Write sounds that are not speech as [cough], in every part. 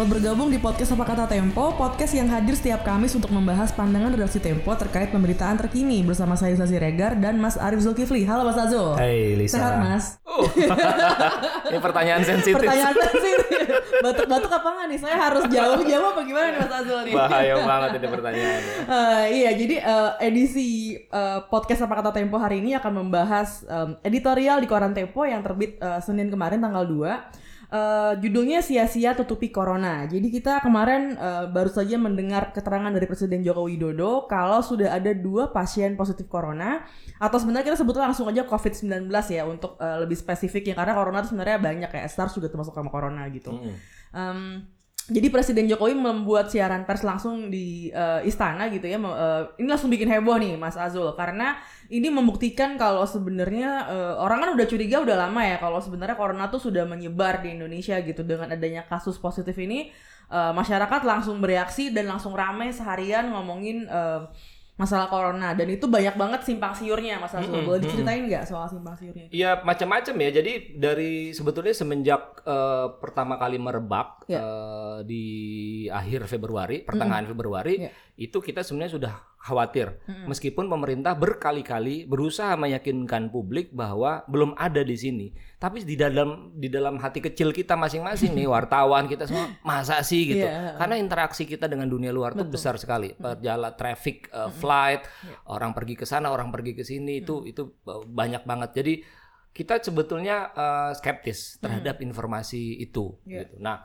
Selamat bergabung di podcast Apa Kata Tempo, podcast yang hadir setiap Kamis untuk membahas pandangan redaksi Tempo terkait pemberitaan terkini bersama saya Sasi Regar dan Mas Arif Zulkifli. Halo Mas Azul. Hai Lisa. Sehat Mas? Oh. [laughs] Ini pertanyaan sensitif. Pertanyaan sensitif. Batuk-batuk apa nggak nih? Saya harus jauh-jauh apa gimana nih Mas Azul nih? Bahaya banget ini pertanyaannya. Uh, iya, jadi uh, edisi uh, podcast Apa Kata Tempo hari ini akan membahas um, editorial di koran Tempo yang terbit uh, Senin kemarin tanggal 2 Uh, judulnya sia-sia tutupi corona. Jadi kita kemarin uh, baru saja mendengar keterangan dari Presiden Joko Widodo kalau sudah ada dua pasien positif corona atau sebenarnya kita sebutnya langsung aja COVID-19 ya untuk uh, lebih spesifik ya karena corona itu sebenarnya banyak kayak SARS juga termasuk sama corona gitu. Mm. Um, jadi Presiden Jokowi membuat siaran pers langsung di uh, istana gitu ya. Uh, ini langsung bikin heboh nih Mas Azul karena ini membuktikan kalau sebenarnya uh, orang kan udah curiga udah lama ya kalau sebenarnya corona tuh sudah menyebar di Indonesia gitu dengan adanya kasus positif ini uh, masyarakat langsung bereaksi dan langsung ramai seharian ngomongin uh, masalah corona dan itu banyak banget simpang siurnya Mas Azul. Mm -hmm. Boleh diceritain nggak soal simpang siurnya? Iya macam-macam ya. Jadi dari sebetulnya semenjak uh, pertama kali merebak yeah. Ya. uh, di akhir Februari, pertengahan mm -hmm. Februari, yeah. itu kita sebenarnya sudah khawatir. Hmm. Meskipun pemerintah berkali-kali berusaha meyakinkan publik bahwa belum ada di sini, tapi di dalam di dalam hati kecil kita masing-masing nih [laughs] wartawan kita semua masa sih gitu. Yeah. Karena interaksi kita dengan dunia luar itu besar sekali. Perjalanan traffic, uh, flight, yeah. orang pergi ke sana, orang pergi ke sini itu itu banyak banget. Jadi kita sebetulnya uh, skeptis terhadap informasi itu yeah. gitu. Nah,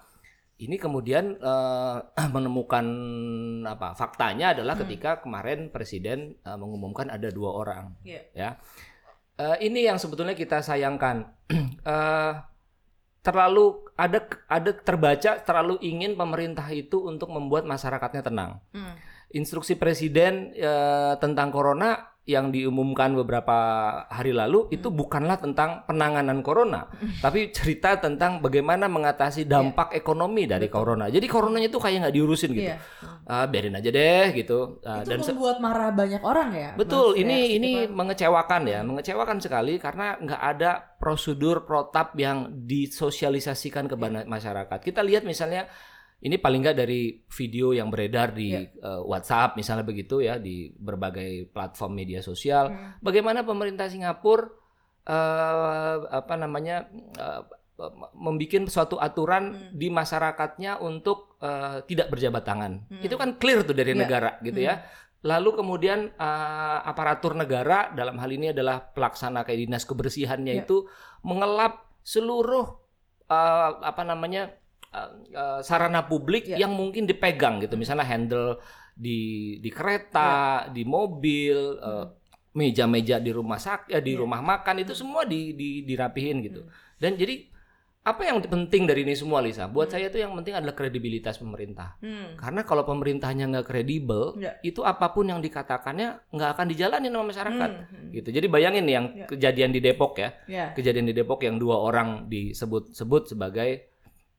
ini kemudian uh, [clears throat] menemukan apa faktanya adalah hmm. ketika kemarin presiden uh, mengumumkan ada dua orang yeah. ya uh, ini yang sebetulnya kita sayangkan uh, [clears throat] terlalu ada ada terbaca terlalu ingin pemerintah itu untuk membuat masyarakatnya tenang hmm. instruksi presiden uh, tentang corona yang diumumkan beberapa hari lalu hmm. itu bukanlah tentang penanganan corona, hmm. tapi cerita tentang bagaimana mengatasi dampak yeah. ekonomi dari Betul. corona. Jadi coronanya itu kayak nggak diurusin gitu, yeah. uh, biarin aja deh gitu. Uh, itu dan membuat marah banyak orang ya. Betul, Mas, ini ya, ini gitu kan? mengecewakan ya, mengecewakan sekali karena nggak ada prosedur protap yang disosialisasikan ke yeah. masyarakat. Kita lihat misalnya ini paling nggak dari video yang beredar di yeah. Ya. uh, WhatsApp misalnya begitu ya di berbagai platform media sosial. Hmm. Bagaimana pemerintah Singapura uh, apa namanya uh, membuat suatu aturan hmm. di masyarakatnya untuk uh, tidak berjabat tangan. Hmm. Itu kan clear tuh dari yeah. negara gitu ya. hmm. ya. Lalu kemudian uh, aparatur negara dalam hal ini adalah pelaksana kayak dinas kebersihannya yeah. itu mengelap seluruh uh, apa namanya uh, sarana publik yeah. yang mungkin dipegang gitu misalnya handle di di kereta, yeah. di mobil, uh, meja-meja di rumah sak ya di yeah. rumah makan itu semua di, di dirapihin gitu. Hmm. Dan jadi apa yang penting dari ini semua Lisa? Buat hmm. saya itu yang penting adalah kredibilitas pemerintah. Hmm. Karena kalau pemerintahnya nggak kredibel, ya. itu apa pun yang dikatakannya nggak akan dijalani sama masyarakat. Hmm. Hmm. Gitu. Jadi bayangin yang ya. kejadian di Depok ya, ya, kejadian di Depok yang dua orang disebut-sebut sebagai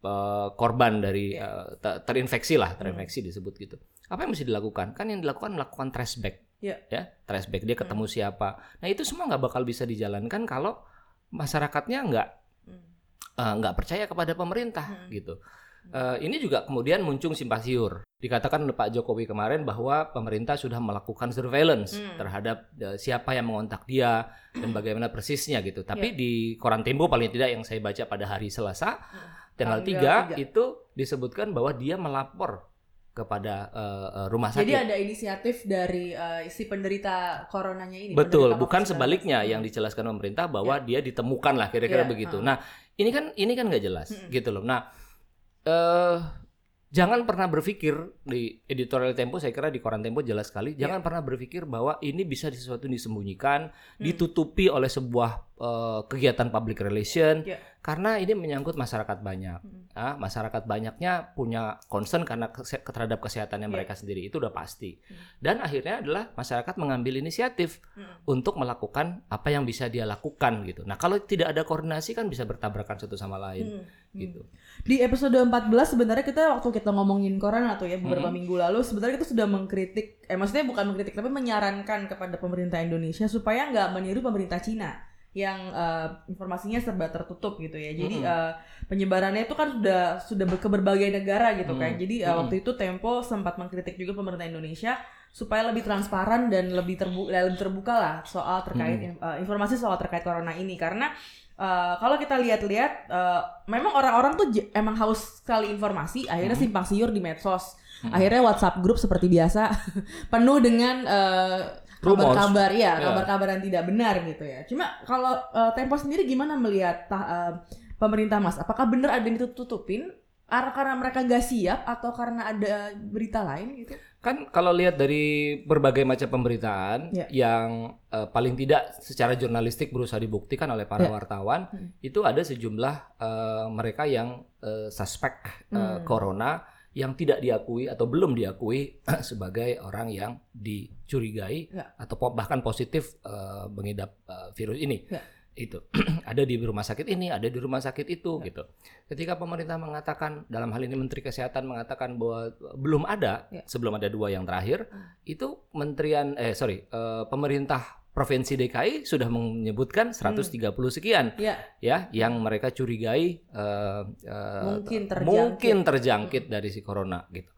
uh, korban dari yeah. Uh, terinfeksi lah, terinfeksi hmm. disebut gitu. Apa yang mesti dilakukan? Kan yang dilakukan melakukan tracebag, yeah. ya, tracebag dia ketemu hmm. siapa. Nah itu semua nggak bakal bisa dijalankan kalau masyarakatnya nggak hmm. uh, nggak percaya kepada pemerintah hmm. gitu. Uh, ini juga kemudian muncul simpang siur. Dikatakan oleh Pak Jokowi kemarin bahwa pemerintah sudah melakukan surveillance hmm. terhadap uh, siapa yang mengontak dia dan bagaimana persisnya gitu. Tapi yeah. di koran Tempo paling tidak yang saya baca pada hari Selasa hmm tanggal, tanggal 3, 3 itu disebutkan bahwa dia melapor kepada uh, rumah sakit. Jadi ada inisiatif dari uh, si penderita coronanya ini. Betul, bukan sebaliknya yang dijelaskan pemerintah bahwa ya. dia ditemukan lah kira-kira ya. begitu. Uh. Nah, ini kan ini kan nggak jelas hmm. gitu loh. Nah, uh, jangan pernah berpikir di editorial Tempo saya kira di koran Tempo jelas sekali yeah. jangan pernah berpikir bahwa ini bisa sesuatu disembunyikan hmm. ditutupi oleh sebuah uh, kegiatan public relation yeah. karena ini menyangkut masyarakat banyak hmm. ah, masyarakat banyaknya punya concern karena kese terhadap kesehatannya yeah. mereka sendiri itu udah pasti hmm. dan akhirnya adalah masyarakat mengambil inisiatif hmm. untuk melakukan apa yang bisa dia lakukan gitu nah kalau tidak ada koordinasi kan bisa bertabrakan satu sama lain Hmm. Gitu. Di episode 14 sebenarnya kita waktu kita ngomongin corona tuh ya beberapa hmm. minggu lalu sebenarnya kita sudah mengkritik eh maksudnya bukan mengkritik tapi menyarankan kepada pemerintah Indonesia supaya nggak meniru pemerintah Cina yang uh, informasinya serba tertutup gitu ya. Jadi mm -hmm. uh, penyebarannya itu kan sudah sudah ke berbagai negara gitu mm -hmm. kan. Jadi uh, mm -hmm. waktu itu Tempo sempat mengkritik juga pemerintah Indonesia supaya lebih transparan dan lebih terbuka lebih terbuka lah soal terkait mm -hmm. uh, informasi soal terkait corona ini karena Uh, kalau kita lihat-lihat, uh, memang orang-orang tuh emang haus sekali informasi, akhirnya hmm. simpang siur di medsos. Hmm. Akhirnya WhatsApp grup seperti biasa [laughs] penuh dengan uh, kabar-kabar ya, kabar-kabar yang tidak benar gitu ya. Cuma kalau uh, Tempo sendiri gimana melihat uh, pemerintah Mas? Apakah benar ada yang ditutupin karena mereka nggak siap atau karena ada berita lain gitu? Kan kalau lihat dari berbagai macam pemberitaan ya. yang uh, paling tidak secara jurnalistik berusaha dibuktikan oleh para ya. wartawan, hmm. itu ada sejumlah uh, mereka yang uh, suspek uh, hmm. corona yang tidak diakui atau belum diakui [clears throat] sebagai orang yang dicurigai ya. atau bahkan positif uh, mengidap uh, virus ini. Ya. Itu [clears throat] ada di rumah sakit ini, ada di rumah sakit itu ya. gitu. Ketika pemerintah mengatakan dalam hal ini Menteri Kesehatan mengatakan bahwa belum ada ya. sebelum ada dua yang terakhir, hmm. itu Menterian eh sorry uh, pemerintah Provinsi DKI sudah menyebutkan 130 hmm. sekian ya. ya yang mereka curigai uh, uh, mungkin terjangkit, mungkin terjangkit hmm. dari si corona gitu.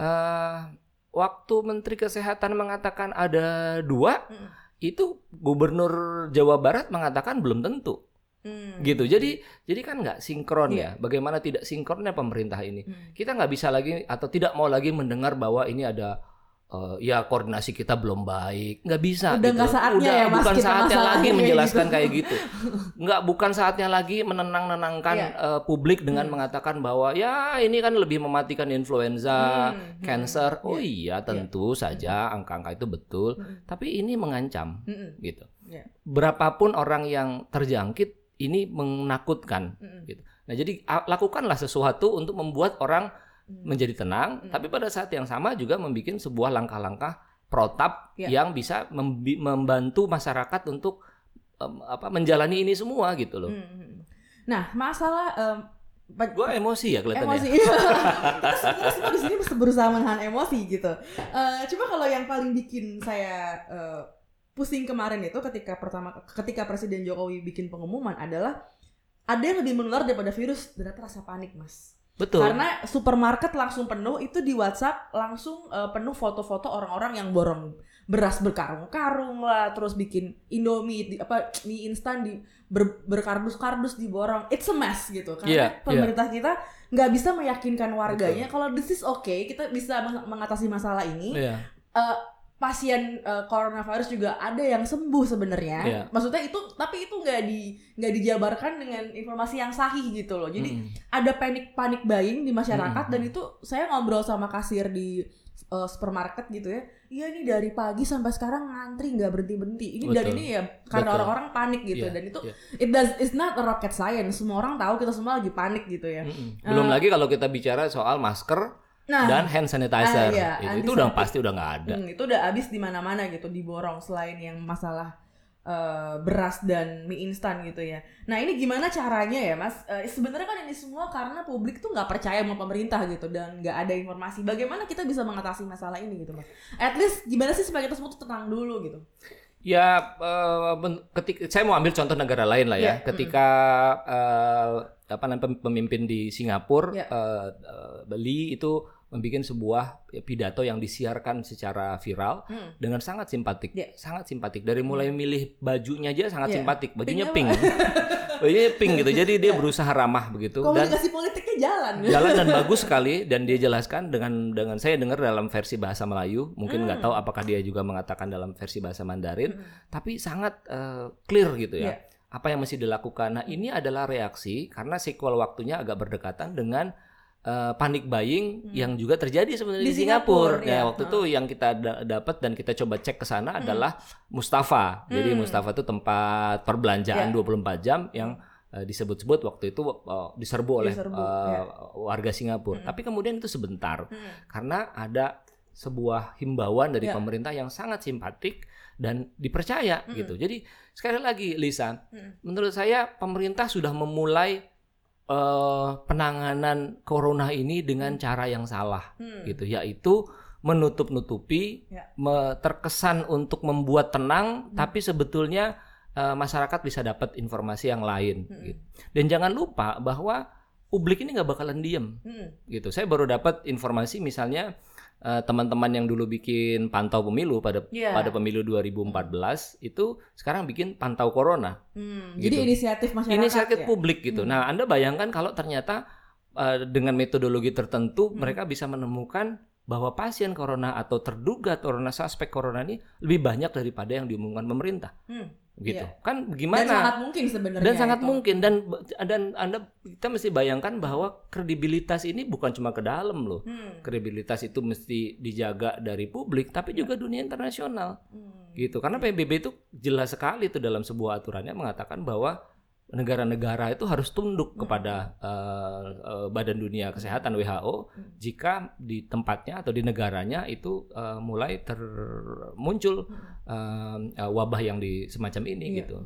Uh, waktu Menteri Kesehatan mengatakan ada dua, hmm. Itu Gubernur Jawa Barat mengatakan belum tentu. Hmm. gitu jadi jadi kan nggak sinkron yeah. ya bagaimana tidak sinkronnya pemerintah ini hmm. kita nggak bisa lagi atau tidak mau lagi mendengar bahwa ini ada uh, ya koordinasi kita belum baik nggak bisa udah gitu. saatnya udah ya, mas, bukan saatnya lagi menjelaskan gitu. kayak gitu nggak bukan saatnya lagi menenang nenangkan yeah. uh, publik dengan hmm. mengatakan bahwa ya ini kan lebih mematikan influenza hmm. hmm. cancer oh yeah. iya tentu yeah. saja angka-angka itu betul hmm. tapi ini mengancam hmm. gitu yeah. berapapun orang yang terjangkit ini menakutkan hmm. gitu nah jadi lakukanlah sesuatu untuk membuat orang Hmm. menjadi tenang, hmm. tapi pada saat yang sama juga membuat sebuah langkah-langkah protap ya. yang bisa membantu masyarakat untuk um, apa menjalani ini semua gitu loh. Hmm. hmm, hmm. Nah, masalah um, gue emosi ya kelihatannya. Emosi. kita, kita semua di sini berusaha menahan emosi gitu. Uh, cuma kalau yang paling bikin saya uh, pusing kemarin itu ketika pertama ketika Presiden Jokowi bikin pengumuman adalah ada yang lebih menular daripada virus dan rasa panik, Mas. Betul. Karena supermarket langsung penuh, itu di WhatsApp langsung uh, penuh foto-foto orang-orang yang borong beras berkarung-karung lah, terus bikin Indomie di, apa mie instan di ber, berkardus-kardus diborong. It's a mess gitu. Karena yeah, pemerintah yeah. kita nggak bisa meyakinkan warganya kalau this is okay, kita bisa mengatasi masalah ini. Yeah. Iya. Uh, pasien uh, coronavirus juga ada yang sembuh sebenarnya. Yeah. Maksudnya itu tapi itu nggak di nggak dijabarkan dengan informasi yang sahih gitu loh. Jadi mm. ada panik panik buying di masyarakat mm. dan itu saya ngobrol sama kasir di uh, supermarket gitu ya. Iya ini dari pagi sampai sekarang ngantri nggak berhenti berhenti. Ini Betul. dari ini ya karena orang-orang panik gitu yeah. dan itu yeah. it does it's not a rocket science. Semua orang tahu kita semua lagi panik gitu ya. Mm -mm. Belum uh, lagi kalau kita bicara soal masker Nah, dan hand sanitizer uh, iya, itu, itu udah pasti udah nggak ada. Hmm, itu udah habis di mana-mana gitu diborong selain yang masalah uh, beras dan mie instan gitu ya. Nah ini gimana caranya ya mas? Uh, Sebenarnya kan ini semua karena publik tuh nggak percaya sama pemerintah gitu dan nggak ada informasi. Bagaimana kita bisa mengatasi masalah ini gitu mas? At least gimana sih supaya kita semua tuh tenang dulu gitu? Ya, uh, ketika saya mau ambil contoh negara lain lah ya. Yeah. Ketika uh, apa namanya pemimpin di Singapura yeah. Ya. uh, uh, itu membuat sebuah pidato yang disiarkan secara viral hmm. dengan sangat simpatik, yeah. sangat simpatik. Dari mulai hmm. milih bajunya aja sangat yeah. simpatik, bajunya pink, [laughs] bajunya pink gitu. Jadi dia yeah. berusaha ramah begitu. Komunikasi dan politiknya jalan. Jalan dan [laughs] bagus sekali dan dia jelaskan dengan dengan saya dengar dalam versi bahasa Melayu, mungkin nggak hmm. tahu apakah dia juga mengatakan dalam versi bahasa Mandarin, hmm. tapi sangat uh, clear gitu ya. Yeah apa yang mesti dilakukan. Nah, ini adalah reaksi karena sequel waktunya agak berdekatan dengan uh, panic buying hmm. yang juga terjadi sebenarnya di, di Singapura. Singapura ya, waktu itu yang kita da dapat dan kita coba cek ke sana hmm. adalah Mustafa. Hmm. Jadi Mustafa itu tempat perbelanjaan yeah. 24 jam yang uh, disebut-sebut waktu itu uh, diserbu oleh diserbu, uh, yeah. warga Singapura. Hmm. Tapi kemudian itu sebentar hmm. karena ada sebuah himbauan dari yeah. pemerintah yang sangat simpatik dan dipercaya hmm. gitu. Jadi sekali lagi Lisa, hmm. menurut saya pemerintah sudah memulai uh, penanganan corona ini dengan hmm. cara yang salah hmm. gitu, yaitu menutup-nutupi, ya. me terkesan untuk membuat tenang, hmm. tapi sebetulnya uh, masyarakat bisa dapat informasi yang lain. Mm-mm. Gitu. Dan jangan lupa bahwa publik ini nggak bakalan diem, Mm. gitu. Saya baru dapat informasi misalnya uh, teman-teman yang dulu bikin pantau pemilu pada Iya. pada pemilu 2014 itu sekarang bikin pantau corona. Hmm, Gitu. Jadi inisiatif masyarakat. Inisiatif ya? publik gitu. Hmm. Nah, Anda bayangkan kalau ternyata uh, dengan metodologi tertentu Hmm. mereka bisa menemukan bahwa pasien corona atau terduga corona suspek corona ini lebih banyak daripada yang diumumkan pemerintah. Hmm, Gitu. Iya. Kan Dan gimana? sangat mungkin sebenarnya. dan sangat itu. mungkin dan dan Anda kita mesti bayangkan bahwa kredibilitas ini bukan cuma ke dalam loh. Hmm. Kredibilitas itu mesti dijaga dari publik tapi juga dunia internasional Hmm. gitu. Karena PBB itu jelas sekali itu dalam sebuah aturannya mengatakan bahwa negara-negara itu harus tunduk kepada eh, eh, Badan Dunia Kesehatan WHO jika di tempatnya atau di negaranya itu eh, mulai ter muncul eh, eh, wabah yang di semacam ini Iya. gitu.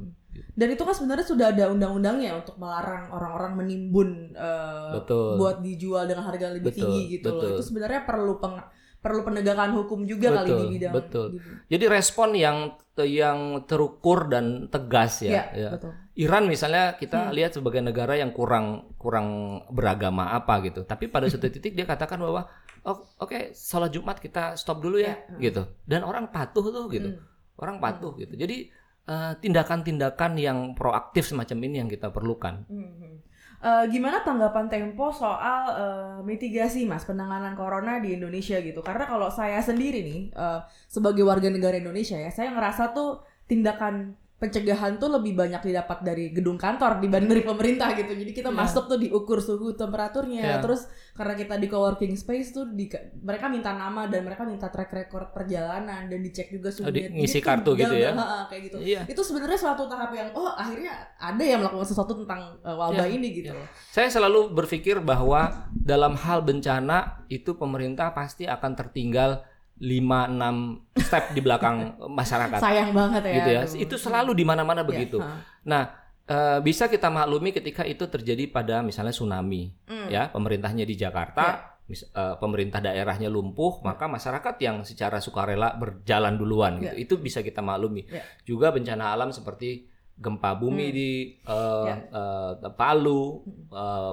Dan itu kan sebenarnya sudah ada undang-undangnya untuk melarang orang-orang menimbun eh, Betul. buat dijual dengan harga lebih Betul, tinggi gitu loh. betul. Itu sebenarnya perlu peng- perlu penegakan hukum juga kali Betul, di bidang betul. di- Jadi respon yang yang terukur dan tegas Iya, ya. ya. betul. Iran misalnya kita Hmm. lihat sebagai negara yang kurang kurang beragama apa gitu. Tapi pada suatu titik dia katakan bahwa oh, oke sholat Jumat kita stop dulu ya Ya, hmm. gitu. Dan orang patuh tuh gitu. Hmm. Orang patuh gitu. Jadi eh, tindakan-tindakan yang proaktif semacam ini yang kita perlukan. Mhm. Eh, gimana tanggapan Tempo soal eh, mitigasi mas penanganan corona di Indonesia gitu? Karena kalau saya sendiri nih eh, sebagai warga negara Indonesia ya, saya ngerasa tuh tindakan pencegahan tuh lebih banyak didapat dari gedung kantor dibanding dari pemerintah gitu. Jadi kita Iya. masuk tuh diukur suhu temperaturnya, Iya. terus karena kita di coworking space tuh di, mereka minta nama dan mereka minta track record perjalanan dan dicek juga Oh, suhunya. di- ngisi Jadi kartu gitu ya? kayak gitu Iya. itu sebenarnya suatu tahap yang oh akhirnya ada yang melakukan sesuatu tentang uh, wabah Ya, ini gitu loh. Saya selalu berpikir bahwa dalam hal bencana itu pemerintah pasti akan tertinggal 5-6 step di belakang [laughs] masyarakat. Sayang banget ya. gitu ya. aduh. Itu selalu di mana-mana Ya, begitu. ha. Nah, eh, bisa kita maklumi ketika itu terjadi pada misalnya tsunami, Hmm. ya pemerintahnya di Jakarta, mis- eh, pemerintah daerahnya lumpuh, maka masyarakat yang secara sukarela berjalan duluan gitu. Ya. Itu bisa kita maklumi. Ya. Juga bencana alam seperti gempa bumi Hmm. di eh, Ya. eh, Palu, eh,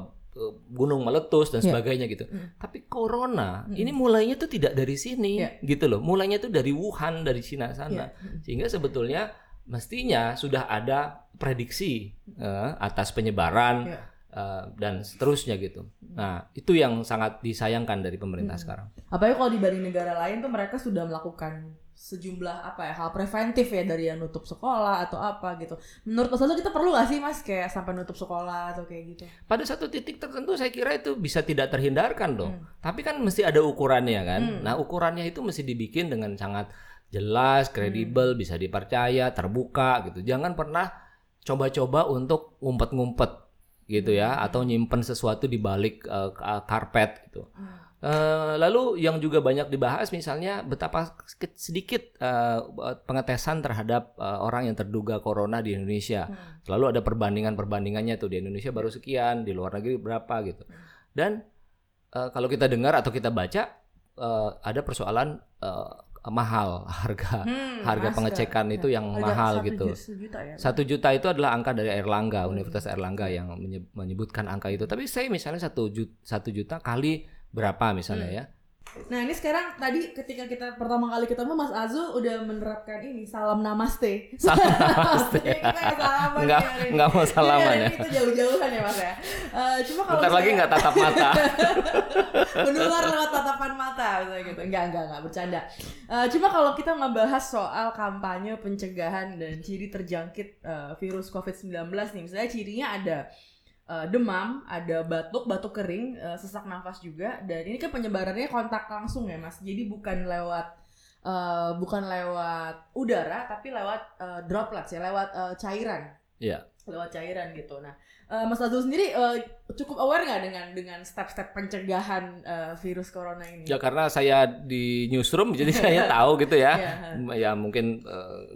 gunung meletus dan Ya. sebagainya gitu. Hmm. Tapi corona Hmm. ini mulainya tuh tidak dari sini, Ya. gitu loh. Mulainya tuh dari Wuhan, dari Cina sana. Ya. Sehingga sebetulnya mestinya sudah ada prediksi eh, atas penyebaran Ya. Eh, dan seterusnya gitu. Nah, itu yang sangat disayangkan dari pemerintah Hmm. sekarang. Apalagi kalau dibanding negara lain tuh mereka sudah melakukan sejumlah apa ya hal preventif ya dari yang nutup sekolah atau apa gitu. Menurut Mas kita perlu gak sih Mas kayak sampai nutup sekolah atau kayak gitu? Pada satu titik tertentu saya kira itu bisa tidak terhindarkan dong. Hmm. Tapi kan mesti ada ukurannya kan. Hmm. Nah, ukurannya itu mesti dibikin dengan sangat jelas, kredibel, bisa dipercaya, terbuka gitu. Jangan pernah coba-coba untuk ngumpet-ngumpet gitu ya Hmm. atau nyimpen sesuatu di balik ka- karpet gitu. Hmm. Eh, lalu yang juga banyak dibahas misalnya betapa sedikit- eh, pengetesan terhadap eh, orang yang terduga corona di Indonesia. Hmm. Selalu ada perbandingan-perbandingannya tuh di Indonesia baru sekian, di luar negeri berapa gitu. Dan eh, kalau kita dengar atau kita baca eh, ada persoalan eh, mahal [laughs] harga Hmm, harga masker. pengecekan itu Ya. yang Harga mahal satu gitu. ju- sejuta ya. Satu juta itu adalah angka dari Erlangga, Universitas Erlangga yang menye- menyebutkan angka itu. Tapi saya misalnya satu juta, satu juta kali berapa misalnya Hmm. ya? Nah ini sekarang tadi ketika kita pertama kali ketemu Mas Azul udah menerapkan ini salam namaste. Salam [laughs] namaste. Jadi kita nggak salaman [laughs] mau salaman Iya, ya. Itu jauh-jauhan ya Mas ya. Eh, cuma kalau Bentar lagi nggak tatap mata. [laughs] menular lewat tatapan mata misalnya gitu. Enggak, enggak, enggak bercanda. Eh, cuma kalau kita ngebahas soal kampanye pencegahan dan ciri terjangkit eh, virus COVID-19 nih. Misalnya cirinya ada eh, demam, ada batuk, batuk kering, eh, sesak nafas juga dan ini kan penyebarannya kontak langsung ya Mas. Jadi bukan lewat eh, bukan lewat udara tapi lewat eh, droplets ya, lewat eh, cairan. Iya. Lewat cairan gitu. Nah, eh, Mas Azul sendiri eh, cukup aware nggak dengan dengan step-step pencegahan eh, virus corona ini? Ya karena saya di newsroom jadi [laughs] saya tahu gitu ya. Iya. Ya mungkin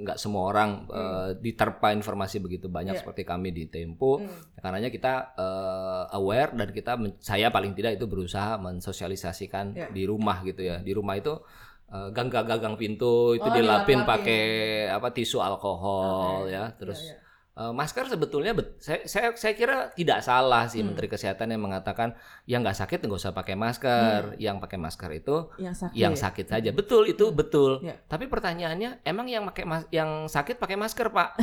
nggak semua orang eh, diterpa informasi begitu banyak Iya. seperti kami di Tempo. Hmm. Karenanya kita eh, aware dan kita saya paling tidak itu berusaha mensosialisasikan Iya. di rumah gitu ya. Di rumah itu uh, gagang-gagang pintu itu Oh, dilapin pakai apa tisu alkohol Oke. ya terus Iya, iya. Uh, masker sebetulnya bet- saya, saya saya kira tidak salah sih Hmm. Menteri Kesehatan yang mengatakan yang nggak sakit nggak usah pakai masker yang pakai masker itu yang sakit. yang sakit saja betul itu betul Iya. tapi pertanyaannya emang yang pakai mas- yang sakit pakai masker pak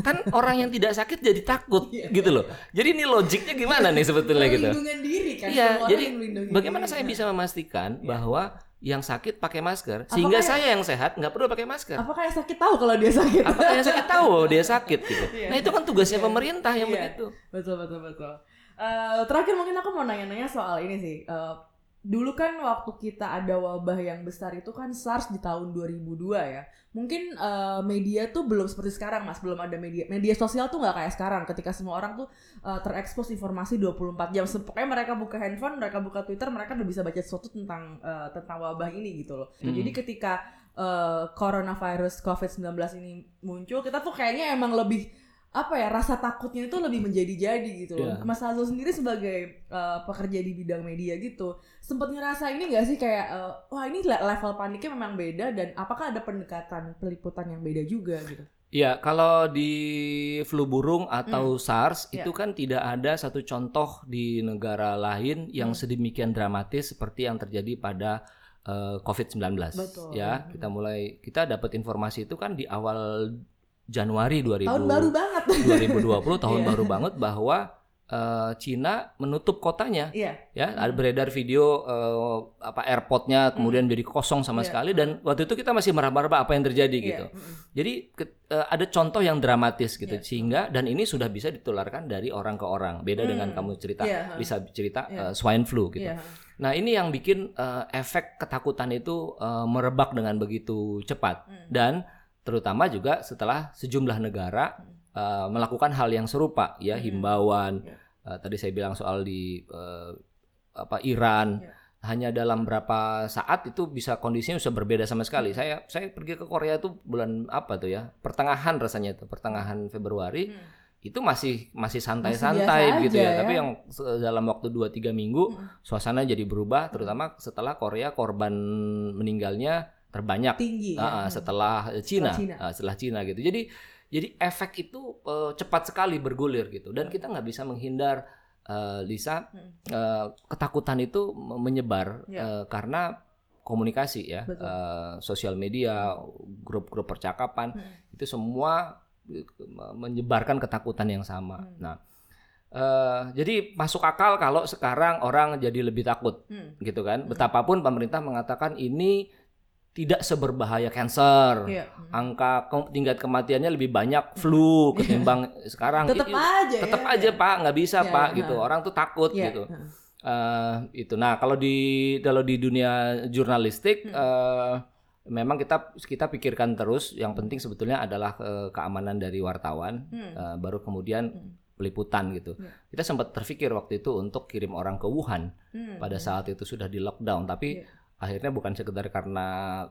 kan [laughs] orang yang tidak sakit jadi takut Iya. gitu loh jadi ini logiknya gimana nih sebetulnya gitu Perlindungan diri kan. Iya, jadi bagaimana diri. saya bisa memastikan Iya. bahwa yang sakit pakai masker sehingga Apakah- saya yang sehat nggak perlu pakai masker Apakah yang sakit tahu kalau dia sakit? apakah yang sakit tahu [laughs] dia sakit gitu Iya. nah itu kan tugasnya Iya. pemerintah yang Iya. begitu Betul betul betul. Eh, terakhir mungkin aku mau nanya-nanya soal ini sih. Eh, dulu kan waktu kita ada wabah yang besar itu kan SARS di tahun 2002 ya. Mungkin eh, media tuh belum seperti sekarang mas, belum ada media media sosial tuh nggak kayak sekarang. Ketika semua orang tuh eh, terekspos informasi 24 jam. Pokoknya mereka buka handphone, mereka buka Twitter, mereka udah bisa baca sesuatu tentang eh, tentang wabah ini gitu loh. Hmm. Jadi ketika eh, coronavirus COVID-19 ini muncul, kita tuh kayaknya emang lebih apa ya rasa takutnya itu lebih menjadi-jadi gitu loh. Iya. Mas Azul sendiri sebagai uh, pekerja di bidang media gitu, sempat ngerasa ini gak sih kayak uh, wah ini le- level paniknya memang beda dan apakah ada pendekatan peliputan yang beda juga gitu? Ya, kalau di flu burung atau SARS Ya. itu kan tidak ada satu contoh di negara lain yang Hmm. sedemikian dramatis seperti yang terjadi pada eh, COVID-19. Betul. Ya, Hmm. kita mulai kita dapat informasi itu kan di awal Januari 2000 Tahun baru banget. [laughs] 2020 tahun Iya. baru banget bahwa eh, Cina menutup kotanya Iya. ya ada beredar video eh, apa airportnya kemudian jadi kosong sama Iya. sekali dan waktu itu kita masih meraba-raba apa yang terjadi Iya. gitu Mm-mm. jadi ke- eh, ada contoh yang dramatis gitu Iya. sehingga dan ini sudah bisa ditularkan dari orang ke orang beda dengan Hmm. kamu cerita Iya. bisa cerita Iya. eh, swine flu gitu Iya. nah ini yang bikin eh, efek ketakutan itu eh, merebak dengan begitu cepat Hmm. dan terutama juga setelah sejumlah negara uh, melakukan hal yang serupa ya Hmm. himbauan uh, tadi saya bilang soal di uh, apa Iran Ya. hanya dalam berapa saat itu bisa kondisinya bisa berbeda sama Hmm. sekali saya saya pergi ke Korea tuh bulan apa tuh ya pertengahan rasanya itu pertengahan Februari Hmm. itu masih masih santai-santai gitu ya. ya. Tapi yang dalam waktu 2-3 minggu Hmm. suasana jadi berubah terutama setelah Korea korban meninggalnya terbanyak Tinggi. Ah, ya. setelah Cina, Cina. ah, setelah Cina gitu. Jadi jadi efek itu eh, cepat sekali bergulir gitu dan kita nggak bisa menghindar eh, Lisa Hmm. eh, ketakutan itu me- menyebar Ya. eh, karena komunikasi ya, Betul. eh, sosial media, grup-grup percakapan Hmm. itu semua menyebarkan ketakutan yang sama. Hmm. Nah, eh, jadi masuk akal kalau sekarang orang jadi lebih takut Hmm. gitu kan. Hmm. Betapapun pemerintah mengatakan ini tidak seberbahaya cancer. Iya. Angka ke- tingkat kematiannya lebih banyak flu ketimbang sekarang. Tetap aja ya. tetap aja Pak, nggak bisa Ya, Pak ya. gitu. Orang tuh takut Iya. gitu. Eh, itu. Nah kalau di kalau di dunia jurnalistik Hmm. eh, memang kita kita pikirkan terus. Yang penting sebetulnya adalah eh, keamanan dari wartawan. Hmm. Eh, baru kemudian Hmm. peliputan gitu. Ya. Kita sempat terpikir waktu itu untuk kirim orang ke Wuhan Hmm. pada saat itu sudah di lockdown. Tapi Iya. Akhirnya bukan sekedar karena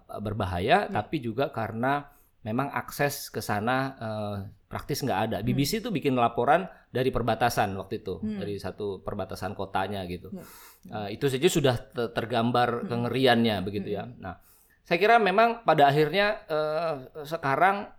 eh, berbahaya, Ya. tapi juga karena memang akses ke sana eh, praktis nggak ada. BBC itu bikin laporan dari perbatasan waktu itu, Hmm. dari satu perbatasan kotanya gitu. Ya. Eh, itu saja sudah te- tergambar Hmm. kengeriannya begitu ya. Nah, saya kira memang pada akhirnya eh, sekarang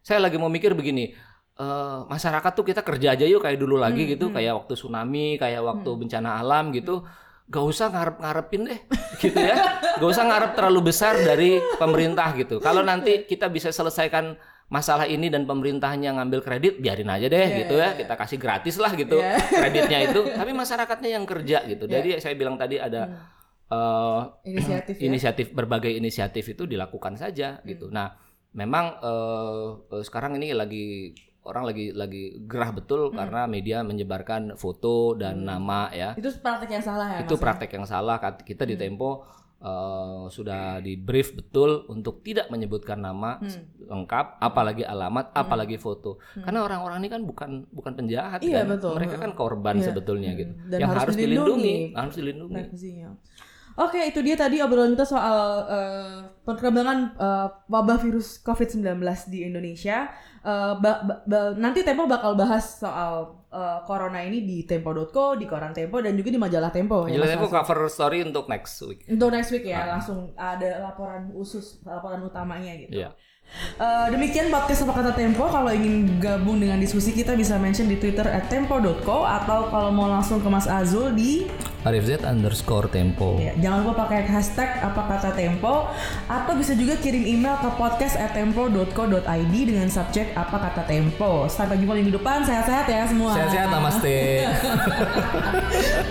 saya lagi mau mikir begini. eh, masyarakat tuh kita kerja aja yuk kayak dulu lagi Hmm, gitu hmm. kayak waktu tsunami kayak waktu Hmm. bencana alam gitu gak usah ngarep-ngarepin deh gitu ya gak usah ngarep terlalu besar dari pemerintah gitu kalau nanti kita bisa selesaikan masalah ini dan pemerintahnya ngambil kredit biarin aja deh Iya, gitu iya, ya iya. kita kasih gratis lah gitu Iya. kreditnya itu [laughs] tapi masyarakatnya yang kerja gitu Iya. jadi saya bilang tadi ada Hmm. eh, inisiatif ya. inisiatif berbagai inisiatif itu dilakukan saja Hmm. gitu. Nah, memang eh, sekarang ini lagi orang lagi lagi gerah betul Hmm. karena media menyebarkan foto dan Hmm. nama ya. Itu praktek yang salah ya. Itu Mas? praktek yang salah. Kita di Hmm. Tempo eh, sudah di brief betul untuk tidak menyebutkan nama Hmm. lengkap, apalagi alamat, Hmm. apalagi foto. Hmm. Karena orang-orang ini kan bukan bukan penjahat Iya, kan. betul. Mereka kan korban Iya. sebetulnya Hmm. gitu. Dan yang harus harus dilindungi. dilindungi, harus dilindungi. Privasinya. Oke, itu dia tadi obrolan kita soal uh, perkembangan uh, wabah virus COVID-19 di Indonesia. Uh, ba ba ba nanti Tempo bakal bahas soal uh, corona ini di tempo.co, di koran Tempo dan juga di majalah Tempo. Majalah ya, Tempo cover story untuk next week. Untuk next week ya, ah. langsung ada laporan khusus, laporan utamanya gitu. Yeah. Uh, demikian podcast apa kata Tempo. Kalau ingin gabung dengan diskusi kita bisa mention di Twitter at tempo.co atau kalau mau langsung ke Mas Azul di Arifz underscore Tempo. Ya, jangan lupa pakai hashtag apa kata Tempo atau bisa juga kirim email ke podcast at tempo.co.id dengan subjek apa kata Tempo. Sampai jumpa minggu depan. Sehat-sehat ya semua. Sehat-sehat, namaste. [laughs]